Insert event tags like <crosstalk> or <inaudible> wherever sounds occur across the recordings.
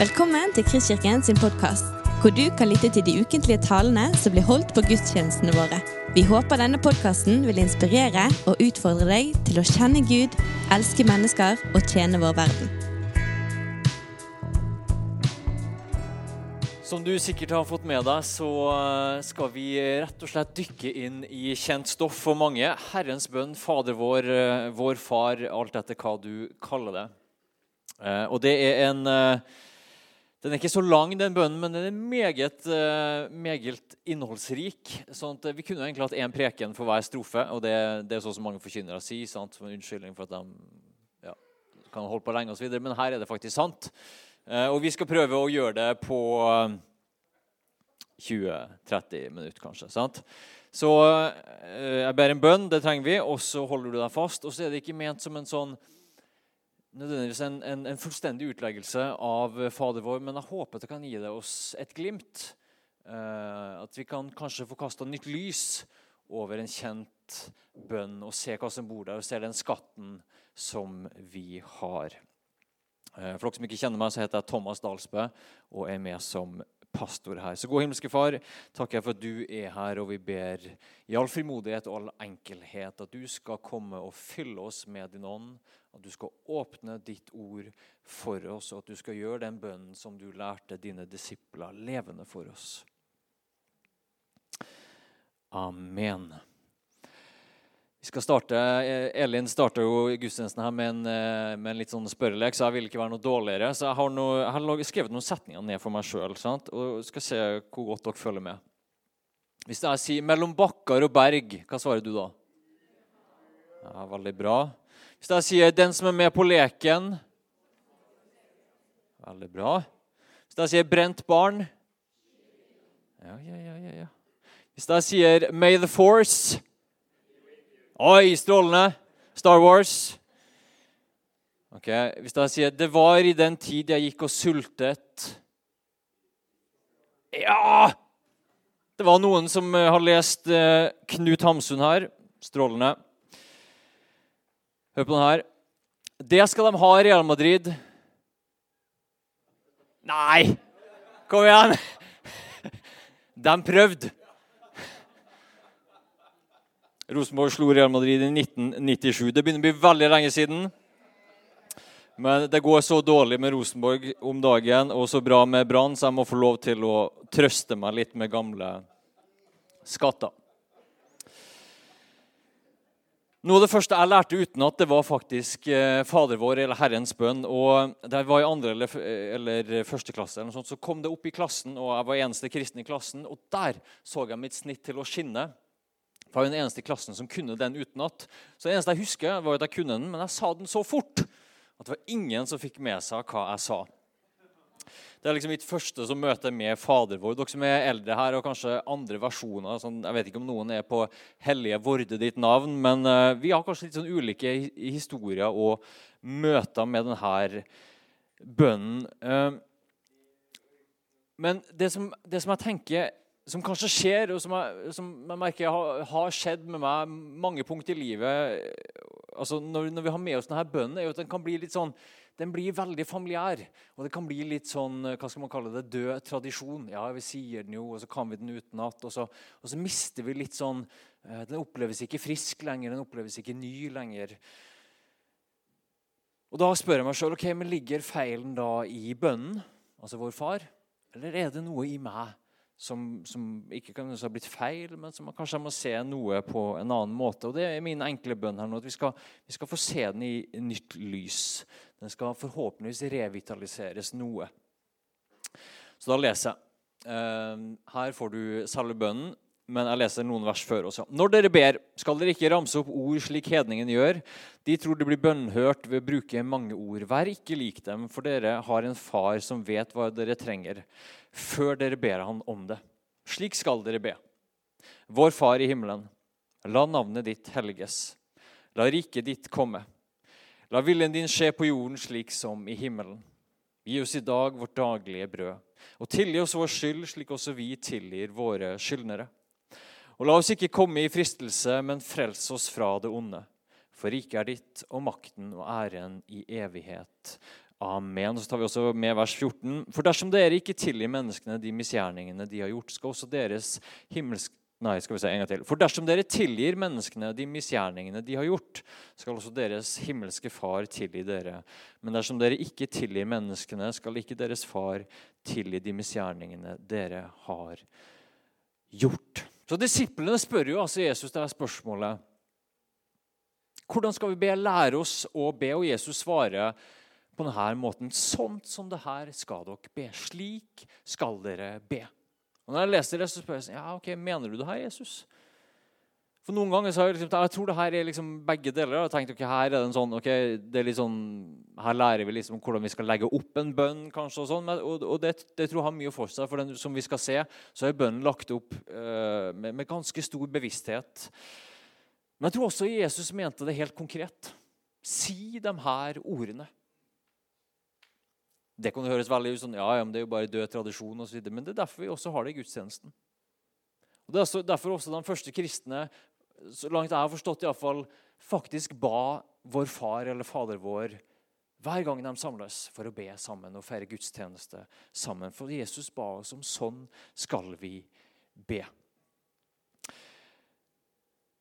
Velkommen til Kristkirken sin podkast, hvor du kan lytte til de ukentlige talene som blir holdt på gudstjenestene våre. Vi håper denne podkasten vil inspirere og utfordre deg til å kjenne Gud, elske mennesker og tjene vår verden. Som du sikkert har fått med deg, så eh, skal vi rett og slett dykke inn i kjent stoff for mange. Herrens bønn, Fader vår, eh, vår Far, alt etter hva du kaller det. Eh, og det er en Den er ikke så lang, den bønnen, men den er meget, meget innholdsrik. sånn at Vi kunne egentlig hatt én preken for hver strofe, og det, det er sånn som mange forkynnere sier. sant, som en unnskyldning for at de ja, kan holde på lenge osv. Men her er det faktisk sant. Og vi skal prøve å gjøre det på 20-30 minutter, kanskje. sant? Så jeg ber en bønn, det trenger vi, og så holder du deg fast. Og så er det ikke ment som en sånn nødvendigvis en, en, en fullstendig utleggelse av Fader vår, men jeg håper det kan gi det oss et glimt. Uh, at vi kan kanskje få kasta nytt lys over en kjent bønn og se hva som bor der, og se den skatten som vi har. Uh, for dere som ikke kjenner meg, så heter jeg Thomas Dalsbø og er med som pastor her. Så god himmelske Far, takker jeg for at du er her, og vi ber i all frimodighet og all enkelhet at du skal komme og fylle oss med din ånd, at du skal åpne ditt ord for oss, og at du skal gjøre den bønnen som du lærte dine disipler, levende for oss. Amen. Vi skal starte, Elin starta gudstjenesten her med en, eh, med en, litt sånn spørrelek, så jeg vil ikke være noe dårligere. Så jeg har, noe, jeg har skrevet noen setninger ned for meg sjøl og skal se hvor godt dere følger med. Hvis jeg sier 'mellom bakker og berg', hva svarer du da? Ja, Veldig bra. Hvis jeg sier 'den som er med på leken' Veldig bra. Hvis jeg sier 'brent barn' Ja, ja, ja, ja. ja. Hvis jeg sier 'May the force' Oi, strålende! Star Wars. Ok, Hvis jeg sier 'Det var i den tid jeg gikk og sultet' Ja! Det var noen som eh, har lest eh, Knut Hamsun her. Strålende. Hør på den her. Det skal de ha i Real Madrid. Nei! Kom igjen! <laughs> De prøvde. Rosenborg slo Real Madrid i 1997. Det begynner å bli veldig lenge siden. Men det går så dårlig med Rosenborg om dagen og så bra med Brann, så jeg må få lov til å trøste meg litt med gamle skatter. Noe av det første jeg lærte utenat, det var faktisk eh, Fader vår eller Herrens bønn. og Da jeg var i andre eller, eller første klasse, eller sånt, så kom det opp i klassen, og jeg var eneste kristen i klassen. Og der så jeg mitt snitt til å skinne. Jeg var den eneste i klassen som kunne den utenat. Så det eneste jeg husker, var at jeg kunne den, men jeg sa den så fort at det var ingen som fikk med seg hva jeg sa. Det er liksom mitt første som møter med Fader vår. Dere som er eldre her, og kanskje andre versjoner. Sånn, jeg vet ikke om noen er på Hellige Vorde ditt navn, men uh, vi har kanskje litt sånn ulike historier og møter med denne bønnen. Uh, men det som, det som jeg tenker som kanskje skjer, og som jeg, som jeg merker har, har, skjedd med meg mange punkt i livet altså når, når vi har med oss denne bønnen, er jo at den kan bli litt sånn den blir veldig familiær. Og det kan bli litt sånn, hva skal man kalle det, død tradisjon. Ja, vi sier den jo, og så kan vi den utenat. Og, så, og så mister vi litt sånn eh, Den oppleves ikke frisk lenger, den oppleves ikke ny lenger. Og Da spør jeg meg sjøl ok, men ligger feilen da i bønnen, altså vår far, eller er det noe i meg som, som ikke kan ha blitt feil, men som man kanskje må se noe på en annen måte. Og Det er min enkle bønn her nå, at vi skal, vi skal få se den i nytt lys. Den skal forhåpentligvis revitaliseres noe. Så da leser jeg. Ehm, her får du selve bønnen, men jeg leser noen vers før også. Når dere ber, skal dere ikke ramse opp ord slik hedningen gjør. De tror det blir bønnhørt ved å bruke mange ord. Vær ikke lik dem, for dere har en far som vet hva dere trenger før dere ber Han om det. Slik skal dere be. Vår Far i himmelen. La navnet ditt helges. La riket ditt komme. La viljen din skje på jorden slik som i himmelen. Gi oss i dag vårt daglige brød, og tilgi oss vår skyld, slik også vi tilgir våre skyldnere. Og la oss ikke komme i fristelse, men frels oss fra det onde. For riket er ditt, og makten og æren i evighet. Amen. Så tar vi også med vers 14. For dersom dere ikke tilgir menneskene de misgjerningene de har gjort, skal også deres himmelske Nei, skal vi se en gang til. For dersom dere tilgir menneskene de misgjerningene de har gjort, skal også deres himmelske Far tilgi dere. Men dersom dere ikke tilgir menneskene, skal ikke deres Far tilgi de misgjerningene dere har gjort. Så Disiplene spør jo altså Jesus det er spørsmålet hvordan skal vi be? Lære oss å be, og Jesus svarer på denne måten. Sånt som det her skal dere be. Slik skal dere be. Og når jeg leser det, så spør jeg sånn, ja, ok, mener du det her, Jesus? For noen ganger så har Jeg liksom, jeg tror det her er liksom begge deler. Jeg har tenkt, ok, her er det en sånn, ok, det er litt sånn, Her lærer vi liksom hvordan vi skal legge opp en bønn. kanskje, Og sånn, og, og det, det, tror jeg har mye for seg. For den, som vi skal se, så er bønnen lagt opp uh, med, med ganske stor bevissthet. Men jeg tror også Jesus mente det helt konkret. Si de her ordene. Det kan høres veldig ut sånn, ja, ja, men det er jo bare død tradisjon og så videre, Men det er derfor vi også har det i gudstjenesten. Og Det er derfor også de første kristne så langt jeg har forstått i alle fall, faktisk ba vår far eller fader vår hver gang de samles for å be sammen og feire gudstjeneste sammen. For Jesus ba oss om sånn skal vi be.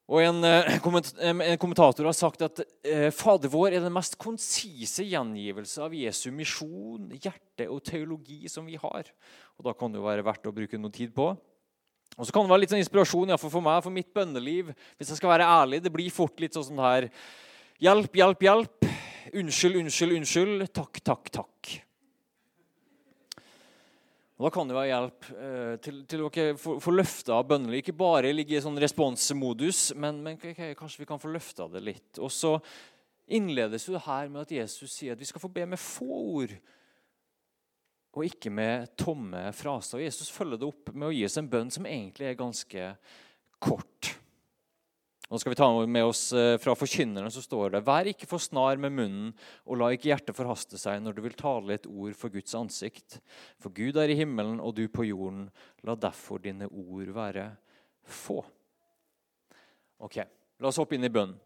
Og En, eh, en kommentator har sagt at eh, Fader vår er den mest konsise gjengivelse av Jesu misjon, hjerte og teologi som vi har. Og Da kan det jo være verdt å bruke noe tid på. Og så kan det være litt sånn inspirasjon for, meg, for mitt bønneliv. Hvis jeg skal være ærlig, Det blir fort litt sånn her Hjelp, hjelp, hjelp. Unnskyld, unnskyld, unnskyld. Takk, takk, takk. Og Da kan det være hjelp eh, til, til å få løfta bønnene. Ikke bare ligge i sånn responsmodus, men, men okay, kanskje vi kan få løfta det litt. Og så innledes jo det her med at Jesus sier at vi skal få be med få ord. Og ikke med tomme fraser. Jesus følger det opp med å gi oss en bønn som egentlig er ganske kort. Nå skal vi ta med oss eh, Fra forkynneren så står det Vær ikke for snar med munnen, og la ikke hjertet forhaste seg når du vil tale et ord for Guds ansikt. For Gud er i himmelen, og du på jorden. La derfor dine ord være få. Ok, La oss hoppe inn i bønnen.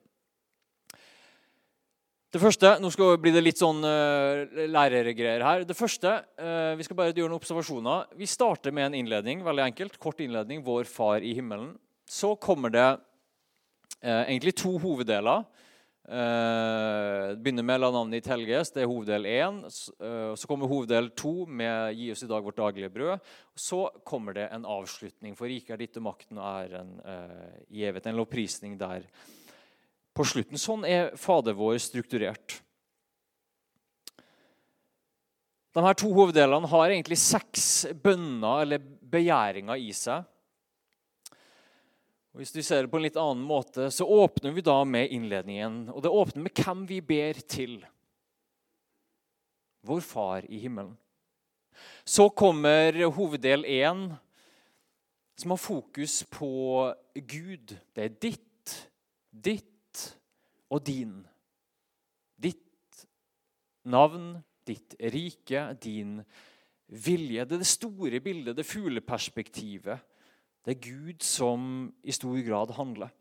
Det første, Nå skal det bli litt sånn uh, lærergreier her. Det første, uh, Vi skal bare gjøre noen observasjoner. Vi starter med en innledning. veldig enkelt, Kort innledning. Vår Far i himmelen. Så kommer det uh, egentlig to hoveddeler. Uh, begynner med la navnet ditt helges. Det er hoveddel én. Uh, så kommer hoveddel to med 'Gi oss i dag vårt daglige brød'. Så kommer det en avslutning. For riket er ditt og makten og æren uh, i. En lovprisning der på slutten. Sånn er Fader vår strukturert. De her to hoveddelene har egentlig seks bønner eller begjæringer i seg. Og Hvis du ser det på en litt annen måte, så åpner vi da med innledningen. Og det åpner med hvem vi ber til. Vår Far i himmelen. Så kommer hoveddel én, som har fokus på Gud. Det er ditt, ditt og din. Ditt navn, ditt rike, din vilje. Det er det store bildet, det fugleperspektivet det er Gud som i stor grad handler.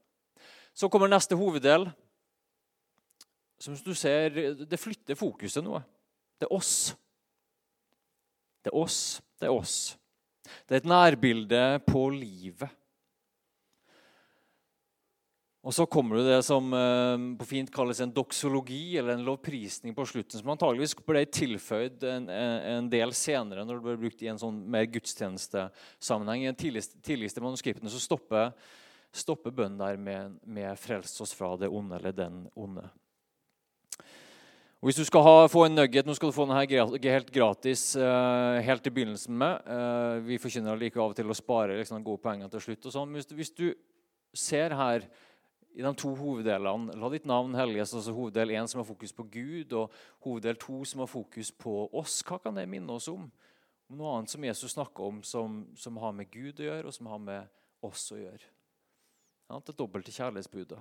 Så kommer neste hoveddel. Som du ser, Det flytter fokuset noe. Det er oss. Det er oss, det er oss. Det er et nærbilde på livet. Og så kommer det som eh, på fint kalles en doksologi, eller en lovprisning på slutten, som antageligvis ble tilføyd en, en, del senere, når det ble brukt i en sånn mer gudstjenestesammenheng. I den tidligste, tidligste manuskriptene så stopper, stopper bønnen der med, med 'frels oss fra det onde' eller 'den onde'. Og Hvis du skal ha, få en nugget, nå skal du få den her helt gratis uh, helt i begynnelsen med. Uh, vi forkynner like av og til å spare liksom, gode poengene til slutt. og sånn. Hvis, hvis du ser her i de to hoveddelene. La ditt navn helliges, altså hoveddel 1 som har fokus på Gud, og hoveddel 2 som har fokus på oss. Hva kan det minne oss om? Om noe annet som Jesus snakker om, som, som har med Gud å gjøre, og som har med oss å gjøre. Ja, det dobbelte kjærlighetsbudet.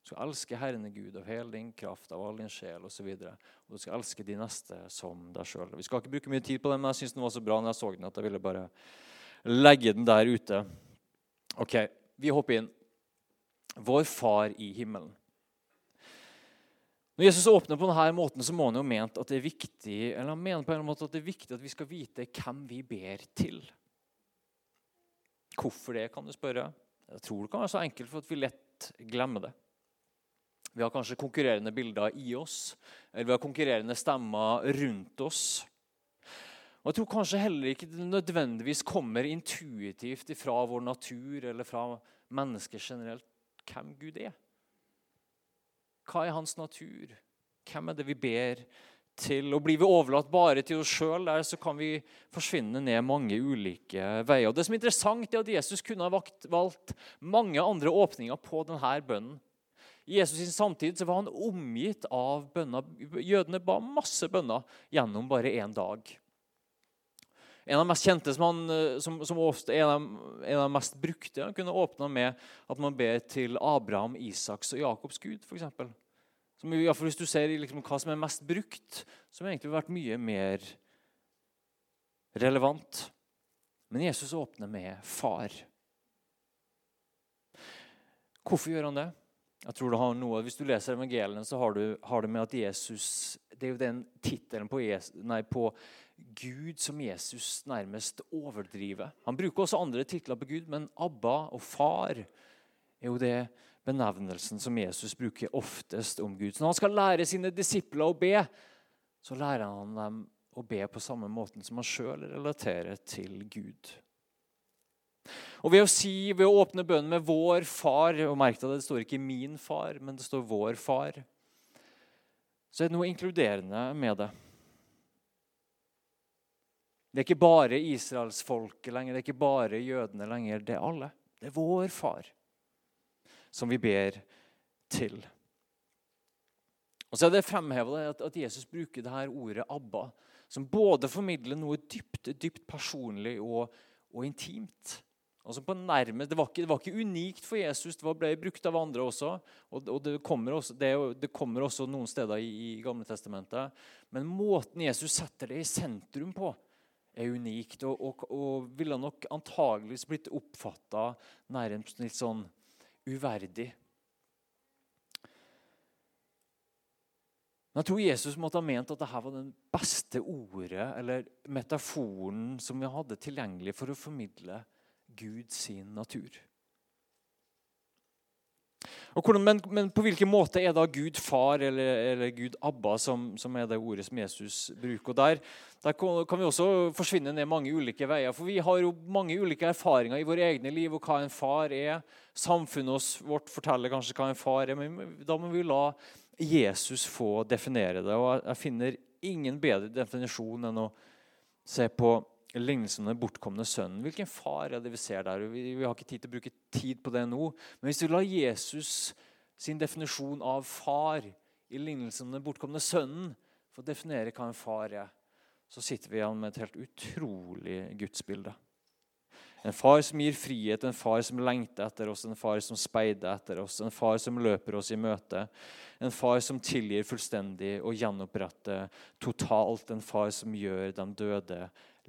Du skal elske Herren Gud av hele din kraft, av all din sjel osv. Og, så og du skal elske de neste som deg sjøl. Vi skal ikke bruke mye tid på den, men jeg syns den var så bra når jeg så den, at jeg ville bare legge den der ute. Ok, vi hopper inn vår Far i himmelen. Når Jesus åpner på denne måten, så må han jo ment at det er viktig eller han mener på en måte at det er viktig at vi skal vite hvem vi ber til. Hvorfor det, kan du spørre. Jeg tror det kan være så enkelt for at vi lett glemmer det. Vi har kanskje konkurrerende bilder i oss, eller vi har konkurrerende stemmer rundt oss. Og Jeg tror kanskje heller ikke det nødvendigvis kommer intuitivt fra vår natur eller fra mennesker generelt hvem Gud er. Hva er hans natur? Hvem er det vi ber til? Og Blir vi overlatt bare til oss sjøl, kan vi forsvinne ned mange ulike veier. Og Det som er interessant, er at Jesus kunne ha valgt mange andre åpninger på denne bønnen. I Jesus sin samtid så var han omgitt av bønner. Jødene ba masse bønner gjennom bare én dag. En av de mest kjente som, han, eh, som, som ofte er en av de mest brukte, han kunne åpna med at man ber til Abraham, Isaks og Jakobs Gud, f.eks. Som, i hvis du ser liksom, hva som er mest brukt, som egentlig vært mye mer relevant. Men Jesus åpner med far. Hvorfor gjør han det? Jeg tror det har noe, Hvis du leser evangeliene, så har du, har det med at Jesus Det er jo den tittelen på, på, Gud som Jesus nærmest overdriver. Han bruker også andre titler på Gud, men Abba og Far er jo det benevnelsen som Jesus bruker oftest om Gud. Så når han skal lære sine disipler å be, så lærer han dem å be på samme måten som han sjøl relaterer til Gud. Og Ved å si, ved å åpne bønnen med 'vår far' og merk deg Det står ikke 'min far', men det står 'vår far'. Så er det noe inkluderende med det. Det er ikke bare israelsfolket lenger, det er ikke bare jødene lenger. Det er alle. Det er vår far som vi ber til. Og så er det fremhevet at, Jesus bruker det her ordet 'Abba', som både formidler noe dypt, dypt personlig og, og intimt. Altså på nærme, det, var ikke, det var ikke unikt for Jesus, det ble brukt av andre også. og, og det, kommer også det, det, kommer også noen steder i, i Gamle Testamentet. Men måten Jesus setter det i sentrum på, er unikt. Og, og, og ville nok antageligvis blitt oppfatta nærmest litt sånn uverdig. Men jeg tror Jesus måtte ha ment at dette var den beste ordet eller metaforen som vi hadde tilgjengelig for å formidle Guds natur. Hvordan, men, men, på hvilken måte er da Gud far eller, eller Gud Abba, som, som, er det ordet som Jesus bruker? Der, der, kan vi også forsvinne ned mange ulike veier. For vi har jo mange ulike erfaringer i våre egne liv og hva en far er. Samfunnet vårt forteller kanskje hva en far er, men da må vi la Jesus få definere det. Og jeg finner ingen bedre definisjon enn å se på lignelsen om den bortkomne sønnen. Hvilken far er det vi ser der? Vi, vi, har ikke tid til å bruke tid på det nå. Men hvis vi lar Jesus sin definisjon av far i lignelsen om den bortkomne sønnen få definere hva en far er, så sitter vi igjen med et helt utrolig gudsbilde. En far som gir frihet, en far som lengter etter oss, en far som speider etter oss, en far som løper oss i møte. En far som tilgir fullstendig og gjenoppretter totalt. En far som gjør de døde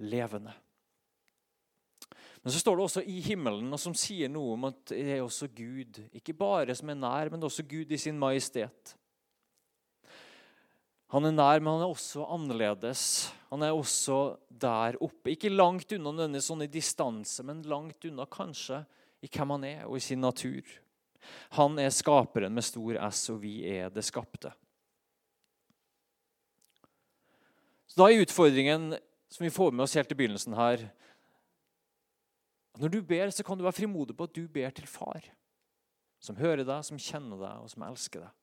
levende. Men så står det også i himmelen, og som sier noe om at det er også Gud. Ikke bare som er nær, men også Gud i sin majestet. Han er nær, men han er også annerledes. Han er også der oppe. Ikke langt unna denne sånn i distanse, men langt unna kanskje i hvem han er, og i sin natur. Han er skaperen med stor S, og vi er det skapte. Så Da er utfordringen som vi får med oss helt i begynnelsen her. Når du ber, så kan du være frimodig på at du ber til far. Som hører deg, som kjenner deg, og som elsker deg.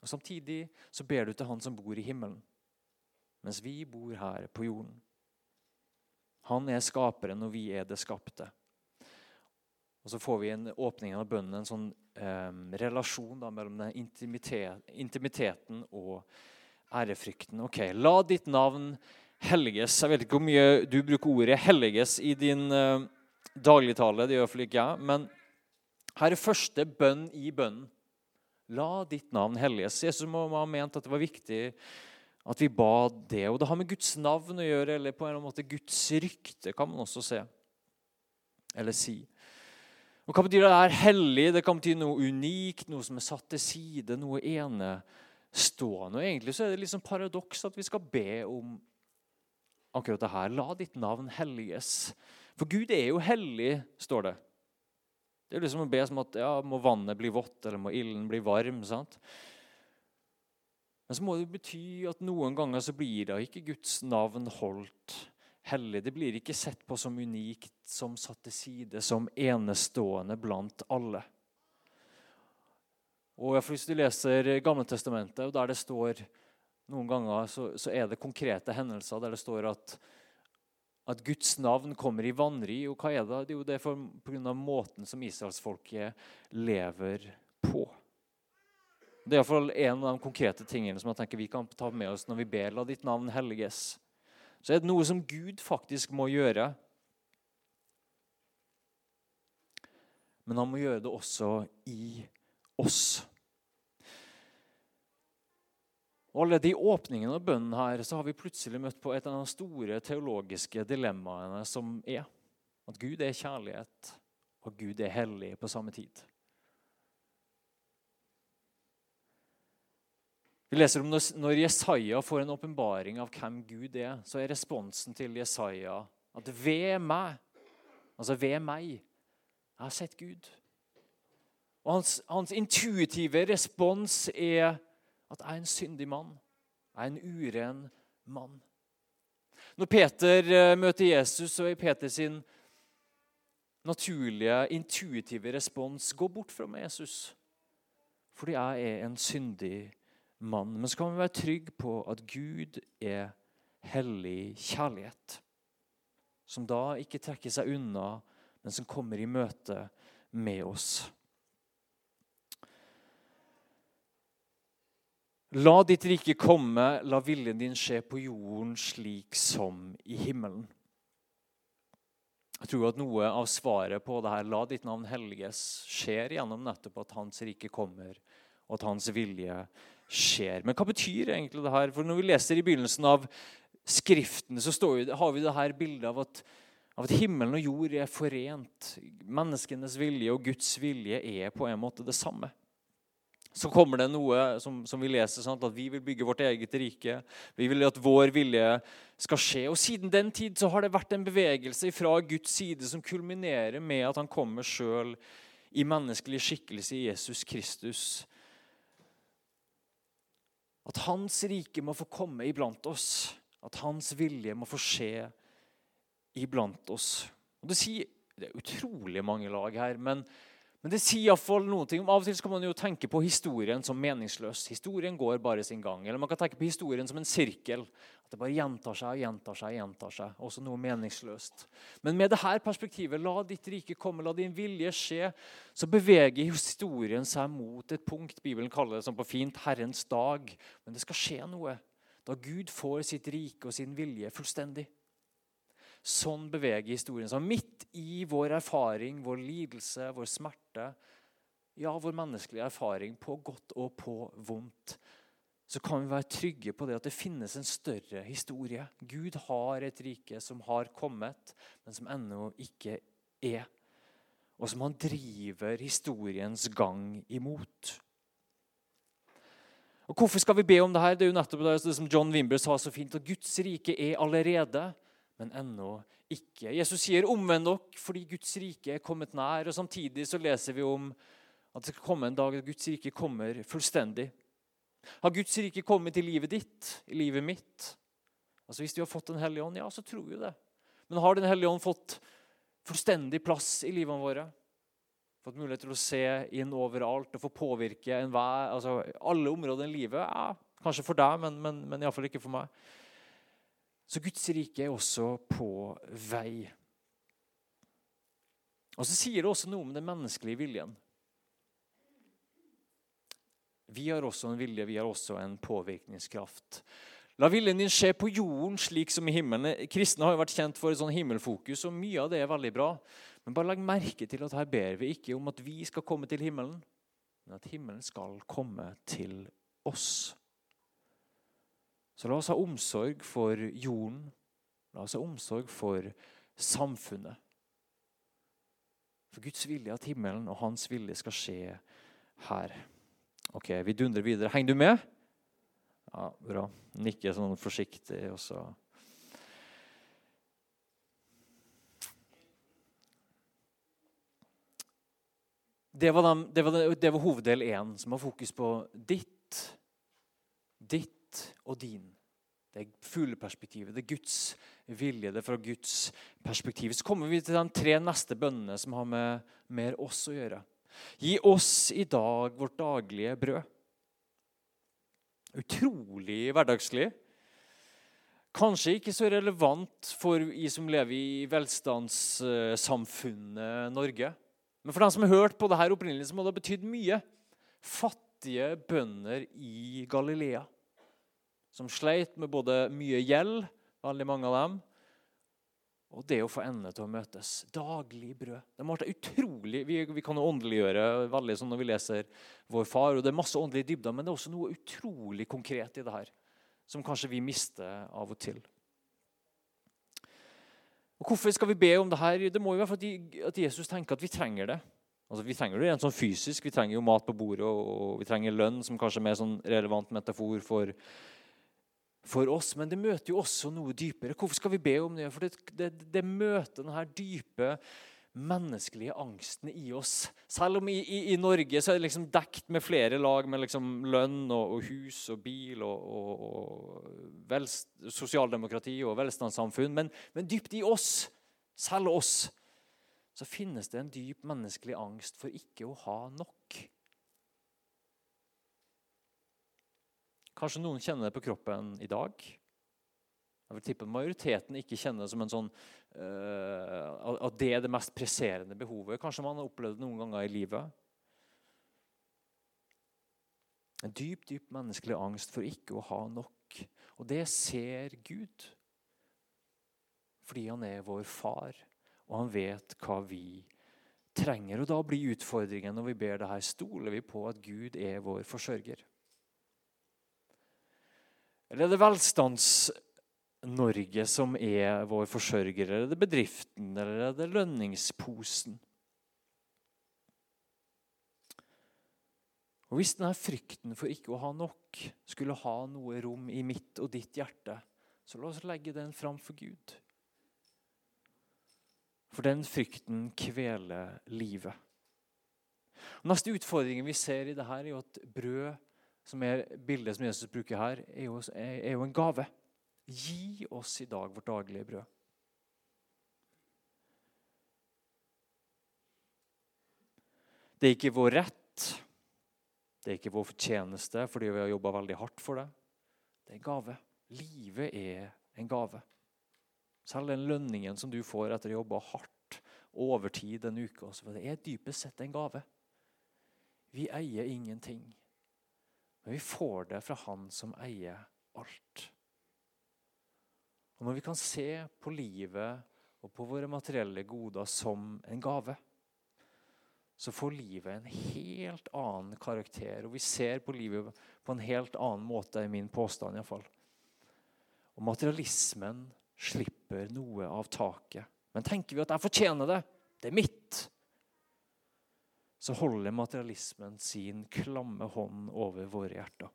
Og Samtidig så ber du til han som bor i himmelen, mens vi bor her på jorden. Han er skaperen, og vi er det skapte. Og Så får vi en åpning av bønnen, en sånn eh, relasjon da, mellom den intimitet, intimiteten og ærefrykten. Ok, La ditt navn helliges. Jeg vet ikke hvor mye du bruker ordet 'helliges' i din uh, dagligtale. Det gjør iallfall ikke jeg. Men her er første bønn i bønnen. La ditt navn helliges. Jesus må ha ment at det var viktig at vi ba det. Og det har med Guds navn å gjøre, eller på en måte Guds rykte, kan man også se. Eller si. Og Hva betyr det her hellig? Det kan bety noe unikt, noe som er satt til side, noe enestående. Og Egentlig så er det liksom paradoks at vi skal be om akkurat det her. La ditt navn helliges. For Gud er jo hellig, står det. Det er liksom å be som at ja, må vannet bli vått, eller må ilden bli varm. sant? Men så må det bety at noen ganger så blir da ikke Guds navn holdt hellig. Det blir ikke sett på som unikt, som satt til side, som enestående blant alle. Og Hvis du leser Gamle Testamentet, og der det står noen ganger så, så, er det konkrete hendelser der det står at, at Guds navn kommer i vanry. Og hva er det? Det er jo det pga. måten som israelsfolket lever på. Det er iallfall en av de konkrete tingene som jeg tenker vi kan ta med oss når vi ber la ditt navn helliges. Så er det noe som Gud faktisk må gjøre. Men han må gjøre det også i oss. Og Allerede i åpningen av bønnen her så har vi plutselig møtt på et av de store teologiske dilemmaene som er at Gud er kjærlighet, og Gud er hellig på samme tid. Vi leser om Når Jesaja får en åpenbaring av hvem Gud er, så er responsen til Jesaja at ved meg, altså ved meg, jeg har sett Gud. Og Hans, hans intuitive respons er at jeg er en syndig mann. Jeg er en uren mann. Når Peter eh, møter Jesus, så er Peter sin naturlige, intuitive respons gå bort fra meg, Jesus. Fordi jeg er en syndig mann. Men så kan vi være trygge på at Gud er hellig kjærlighet. Som da ikke trekker seg unna, men som kommer i møte med oss. La ditt rike komme, la viljen din skje på jorden slik som i himmelen. Jeg tror at noe av svaret på det her, la ditt navn helliges, skjer gjennom nettopp at Hans rike kommer, og at Hans vilje skjer. Men hva betyr egentlig det her? For Når vi leser i begynnelsen av Skriften, så vi, har vi det her bildet av at, av at himmelen og jord er forent. Menneskenes vilje og Guds vilje er på en måte det samme så kommer det noe som, som vi leser, sant? at vi vil bygge vårt eget rike. Vi vil at vår vilje skal skje. Og Siden den tid så har det vært en bevegelse fra Guds side som kulminerer med at han kommer sjøl i menneskelig skikkelse i Jesus Kristus. At hans rike må få komme iblant oss. At hans vilje må få skje iblant oss. Og det, sier, det er utrolig mange lag her, men men det sier iallfall noen ting. Av og til kan man jo tenke på historien som meningsløs. Historien går bare sin gang. Eller man kan tenke på historien som en sirkel. At det bare gjentar seg og gjentar seg. gjentar seg. Også noe meningsløst. Men med dette perspektivet, la ditt rike komme, la din vilje skje, så beveger historien seg mot et punkt Bibelen kaller det som på fint Herrens dag. Men det skal skje noe da Gud får sitt rike og sin vilje fullstendig. Sånn beveger historien seg. Midt i vår erfaring, vår lidelse, vår smerte, ja, vår menneskelige erfaring, på godt og på vondt, så kan vi være trygge på det at det finnes en større historie. Gud har et rike som har kommet, men som ennå ikke er. Og som han driver historiens gang imot. Og Hvorfor skal vi be om det her? Det er jo nettopp det som John Wimber sa så fint, at Guds rike er allerede men ennå ikke. Jesus sier 'omvend dere fordi Guds rike er kommet nær'. og Samtidig så leser vi om at det skal komme en dag at Guds rike kommer fullstendig. Har Guds rike kommet i livet ditt, i livet mitt? Altså Hvis vi har fått Den hellige ånd, ja, så tror vi det. Men har Den hellige ånd fått fullstendig plass i livene våre? Fått mulighet til å se inn overalt og få påvirke enhver, altså alle områder i livet? Ja, kanskje for deg, men, men, men iallfall ikke for meg. Så Guds rike er også på vei. Og så sier det også noe om den menneskelige viljen. Vi har også en vilje, vi har også en påvirkningskraft. La viljen din skje på jorden slik som i himmelen. Kristne har jo vært kjent for et sånn himmelfokus, og mye av det er veldig bra. Men bare legg merke til at her ber vi ikke om at vi skal komme til himmelen, men at himmelen skal komme til oss. Så la oss ha omsorg for jorden. La oss ha omsorg for samfunnet. For Guds vilje at himmelen og hans vilje skal skje her. Ok, Vi dundrer videre. Henger du med? Ja, bra. Nikker sånn forsiktig, og så Det var, de, det, var, det var, hoveddel én, som har fokus på ditt, ditt og din. Det er fugleperspektivet, det er Guds vilje, det er fra Guds perspektiv. Så kommer vi til de tre neste bønnene som har med mer oss å gjøre. Gi oss i dag vårt daglige brød. Utrolig hverdagslig. Kanskje ikke så relevant for vi som lever i velstandssamfunnet Norge. Men for dem som har hørt på det her opprinnelig, så må det ha betydd mye. Fattige bønder i Galilea som sleit med både mye gjeld, veldig mange av dem, og det å få endene til å møtes. Daglig brød. Det måtte utrolig, Vi, vi kan jo åndeliggjøre veldig sånn når vi leser Vår Far, og det er masse åndelige dybder, men det er også noe utrolig konkret i det her, som kanskje vi mister av og til. Og Hvorfor skal vi be om det her? Det må jo være fordi at Jesus tenker at vi trenger det. Altså, vi trenger det rent sånn fysisk. Vi trenger jo mat på bordet, og vi trenger lønn, som kanskje er mer sånn relevant metafor for for oss, men det møter jo også noe dypere. Hvorfor skal vi be om det? For det, det, det møter denne dype menneskelige angsten i oss. Selv om i, i, i Norge så er det liksom dekt med flere lag med liksom lønn og, og, hus og bil og, og, og velst, sosialdemokrati og velstandssamfunn. Men, men dypt i oss, selv oss, så finnes det en dyp menneskelig angst for ikke å ha nok. Kanskje noen kjenner det på kroppen i dag. Jeg vil tippe majoriteten ikke kjenner det som en sånn uh, at det er det mest presserende behovet. Kanskje man har opplevd det noen ganger i livet. En dyp, dyp menneskelig angst for ikke å ha nok. Og det ser Gud. Fordi han er vår far, og han vet hva vi trenger. Og da blir utfordringen når vi ber det her, stoler vi på at Gud er vår forsørger. Eller er det Velstands-Norge som er vår forsørger? Eller er det bedriften? Eller er det lønningsposen? Og Hvis denne frykten for ikke å ha nok skulle ha noe rom i mitt og ditt hjerte, så la oss legge den fram for Gud. For den frykten kveler livet. Og neste utfordring vi ser i dette, er jo at brød som er bildet som Jesus bruker her, er jo, er jo en gave. Gi oss i dag vårt daglige brød. Det er ikke vår rett, det er ikke vår fortjeneste fordi vi har jobba veldig hardt for det. Det er en gave. Livet er en gave. Selv den lønningen som du får etter å ha jobba hardt overtid en uke, det er dypest sett en gave. Vi eier ingenting. Men vi får det fra Han som eier alt. Og Når vi kan se på livet og på våre materielle goder som en gave, så får livet en helt annen karakter. Og vi ser på livet på en helt annen måte, er min påstand iallfall. Og materialismen slipper noe av taket. Men tenker vi at jeg fortjener det, det er mitt, så holder materialismen sin klamme hånd over våre hjerter.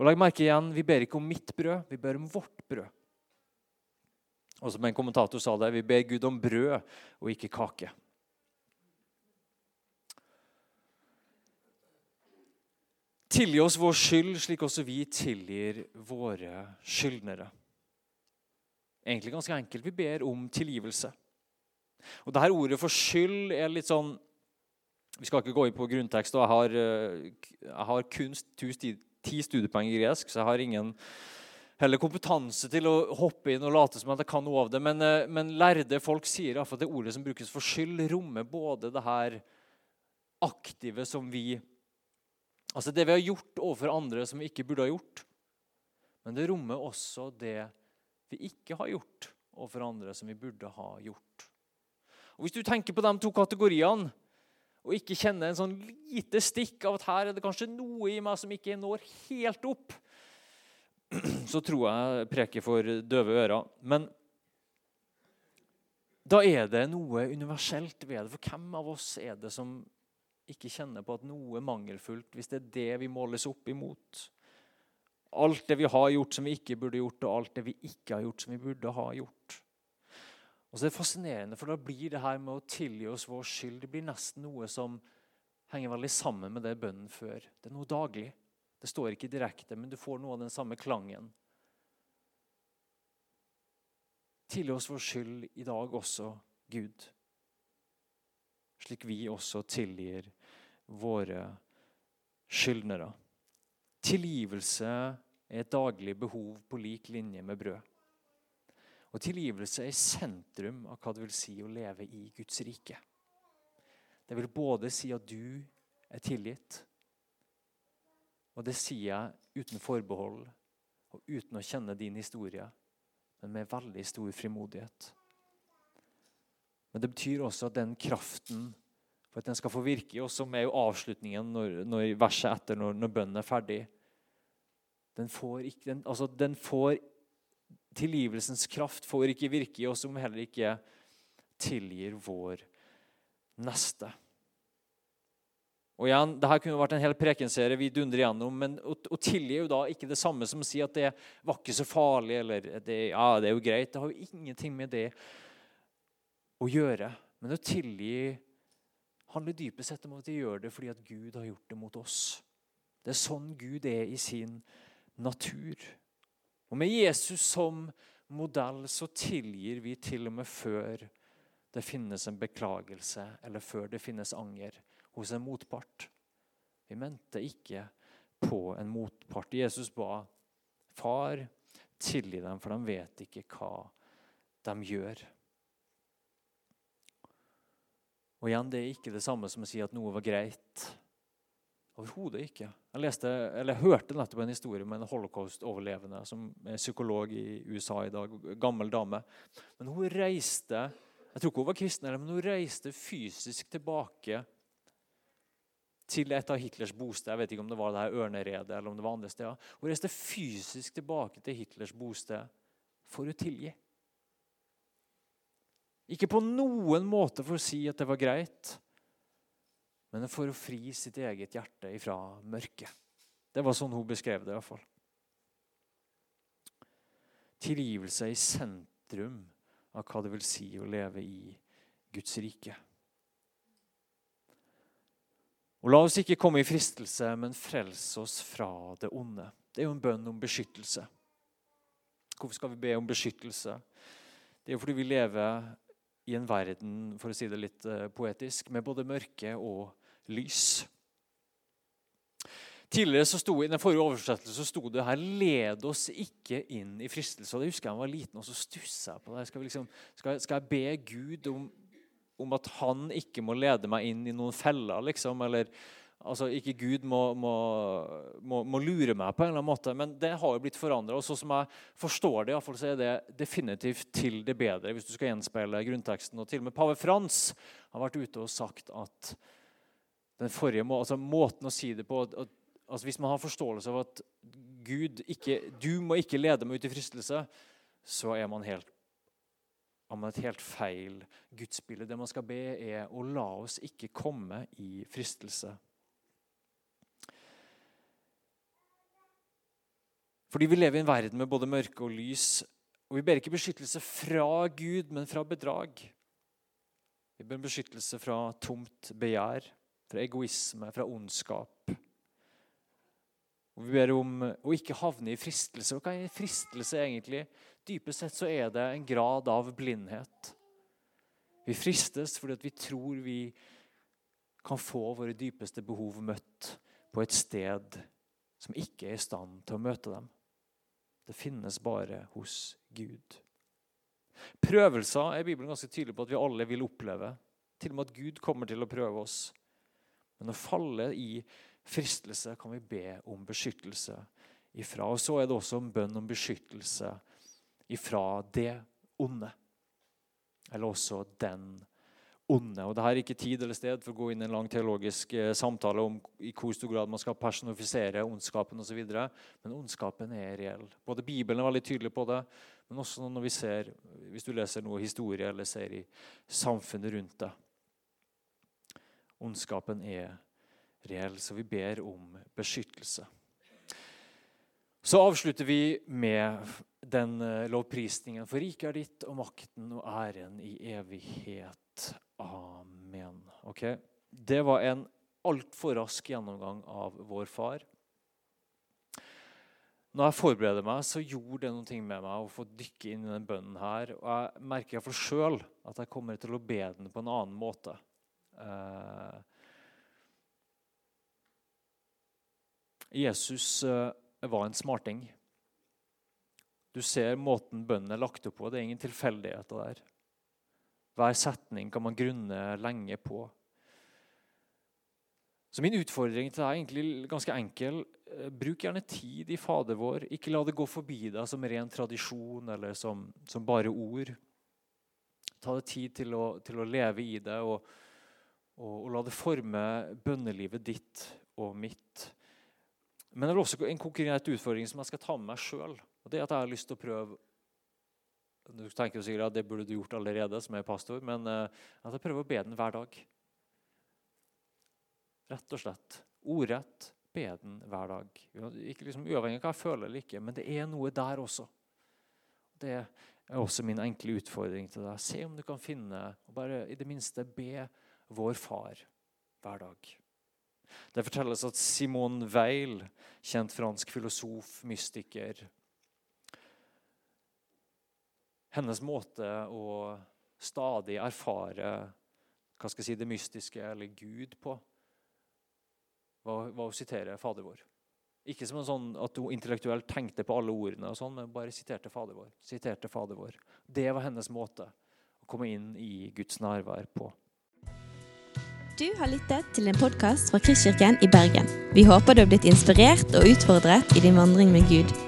Og Legg merke igjen, vi ber ikke om mitt brød, vi ber om vårt brød. Og som en kommentator sa det, vi ber Gud om brød og ikke kake. Tilgi oss vår skyld, slik også vi tilgir våre skyldnere. Egentlig ganske enkelt. Vi ber om tilgivelse. Og det her Ordet for skyld er litt sånn vi skal ikke gå inn på grunntekst. og Jeg har, eh, jeg har kun ti studiepoeng i gresk, så jeg har ingen heller kompetanse til å hoppe inn og late som at jeg kan noe av det. Men, eh, men lærde folk sier at det ordet som brukes for skyld, rommer både det her aktive som vi Altså det vi har gjort overfor andre som vi ikke burde ha gjort. Men det rommer også det vi ikke har gjort overfor andre som vi burde ha gjort. Og Hvis du tenker på de to kategoriene og ikke kjenne en sånn lite stikk av at her er det kanskje noe i meg som ikke når helt opp, <clears throat> så tror jeg preker for døve ører. Men da er det noe universelt ved det. For hvem av oss er det som ikke kjenner på at noe er mangelfullt, hvis det er det vi måles opp imot? Alt det vi har gjort som vi ikke burde gjort, og alt det vi ikke har gjort som vi burde ha gjort. Og så er det fascinerende, for da blir det her med å tilgi oss vår skyld det blir nesten noe som henger veldig sammen med det bønnen før. Det er noe daglig. Det står ikke direkte, men du får noe av den samme klangen. Tilgi oss vår skyld i dag også, Gud. Slik vi også tilgir våre skyldnere. Tilgivelse er et daglig behov på lik linje med brød. Og tilgivelse er sentrum av hva det vil si å leve i Guds rike. Det vil både si at du er tilgitt, og det sier jeg uten forbehold og uten å kjenne din historie, men med veldig stor frimodighet. Men det betyr også at den kraften for at den skal få virke, og som er jo avslutningen når, når verset etter, når, når bønnen er ferdig den får, ikke, den, altså den får Tilgivelsens kraft får ikke virke i oss om vi heller ikke tilgir vår neste. Og igjen, Dette kunne vært en hel prekenserie vi dundrer gjennom, men å, å tilgi er jo da ikke det samme som å si at det var ikke så farlig, eller det, ja, det er jo greit. Det har jo ingenting med det å gjøre. Men å tilgi handler dypest sett om at vi gjør det fordi at Gud har gjort det mot oss. Det er sånn Gud er i sin natur. Og med Jesus som modell så tilgir vi til og med før det finnes en beklagelse, eller før det finnes anger hos en motpart. Vi mente ikke på en motpart. Jesus ba far, tilgi dem, for de vet ikke hva de gjør. Og igjen, Det er ikke det samme som å si at noe var greit Overhodet ikke. Jeg, leste, eller jeg hørte nettopp en historie med en holocaust-overlevende som er psykolog i USA i dag. Gammel dame. Men hun reiste jeg tror ikke hun var kristen, men hun reiste fysisk tilbake til et av Hitlers bosted. Jeg vet ikke om det var det her Ørneredet eller om det var andre steder. Hun reiste fysisk tilbake til Hitlers bosted for å tilgi. Ikke på noen måte for å si at det var greit, men for å fri sitt eget hjerte ifra mørket. Det var sånn hun beskrev det. i hvert fall. Tilgivelse i sentrum av hva det vil si å leve i Guds rike. Og La oss ikke komme i fristelse, men frelse oss fra det onde. Det er jo en bønn om beskyttelse. Hvorfor skal vi be om beskyttelse? Det er jo fordi vi lever i en verden for å si det litt eh, poetisk, med både mørke og lys. Tidligere så sto, I den forrige oversettelsen så sto det her 'Led oss ikke inn i fristelse'. Og husker jeg da jeg var liten, og så stussa jeg på det. Skal, liksom, skal, skal, jeg be Gud om, om, at han ikke må lede meg inn i noen feller? liksom, eller altså Ikke Gud må, må, må, må, lure meg på en eller annen måte, men det har jo blitt forandra. Og sånn som jeg forstår det, i fall, så er det definitivt til det bedre, hvis du skal gjenspeile grunnteksten. Og til og med pave Frans har vært ute og sagt at den forrige må, altså måten å si det på at, altså Hvis man har forståelse av at Gud ikke, du må ikke lede meg ut i fristelse, så er man helt om et helt feil gudsbilde. Det man skal be, er å la oss ikke komme i fristelse. Fordi vi lever i en verden med både mørke og lys. Og vi ber ikke beskyttelse fra Gud, men fra bedrag. Vi ber beskyttelse fra tomt begjær fra egoisme, fra ondskap. Og Vi ber om å ikke havne i fristelse. Hva er fristelse egentlig? Dypest sett så er det en grad av blindhet. Vi fristes fordi vi tror vi kan få våre dypeste behov møtt på et sted som ikke er i stand til å møte dem. Det finnes bare hos Gud. Prøvelser er Bibelen ganske tydelig på at vi alle vil oppleve. Til og med at Gud kommer til å prøve oss. Men å falle i fristelse kan vi be om beskyttelse ifra. Og så er det også en bønn om beskyttelse ifra det onde. Eller også den onde. Og Dette er ikke tid eller sted for å gå inn i en lang teologisk eh, samtale om i hvor stor grad man skal personifisere ondskapen osv. Men ondskapen er reell. Både Bibelen er veldig tydelig på det, men også når vi ser, hvis du leser noe historie eller ser i samfunnet rundt deg. Ondskapen er reell, så vi ber om beskyttelse. Så avslutter vi med den eh, lovprisningen. For riket er ditt, og makten og æren i evighet. Amen. Ok? Det var en altfor rask gjennomgang av vår far. Når jeg forbereder meg, så gjorde det noe med meg å få dykke inn i den bønnen her. Og jeg merker for sjøl at jeg kommer til å be den på en annen måte. Eh, Jesus eh, var en smarting. Du ser måten bønnen er lagt opp på. Det er ingen tilfeldigheter der. Hver setning kan man grunne lenge på. Så Min utfordring til deg er egentlig ganske enkel. Eh, bruk gjerne tid i Fader vår. Ikke la det gå forbi deg som ren tradisjon eller som, som bare ord. Ta deg tid til å, til å, leve i det, og, og, og la det forme bønnelivet ditt og mitt. Men det er også en konkret utfordring som jeg skal ta med meg sjøl. Det er at jeg har lyst til å prøve Du tenker sikkert at det burde du gjort allerede, som er pastor, men at jeg prøver å be den hver dag. Rett og slett. Ordrett. Be den hver dag. Ikke liksom Uavhengig av hva jeg føler eller ikke, men det er noe der også. Det er også min enkle utfordring til deg. Se om du kan finne, og bare i det minste be vår far hver dag. Det fortelles at Simone Weil, kjent fransk filosof, mystiker Hennes måte å stadig erfare hva skal jeg si, det mystiske eller Gud på, var, å sitere Fader vår. Ikke som en sånn at hun intellektuelt tenkte på alle ordene, og sånn, men bare siterte Fader vår. Siterte Fader vår. Det var hennes måte å komme inn i Guds nærvær på. Du har lyttet til en podkast fra Kristkirken i Bergen. Vi håper du har blitt inspirert og utfordret i din vandring med Gud.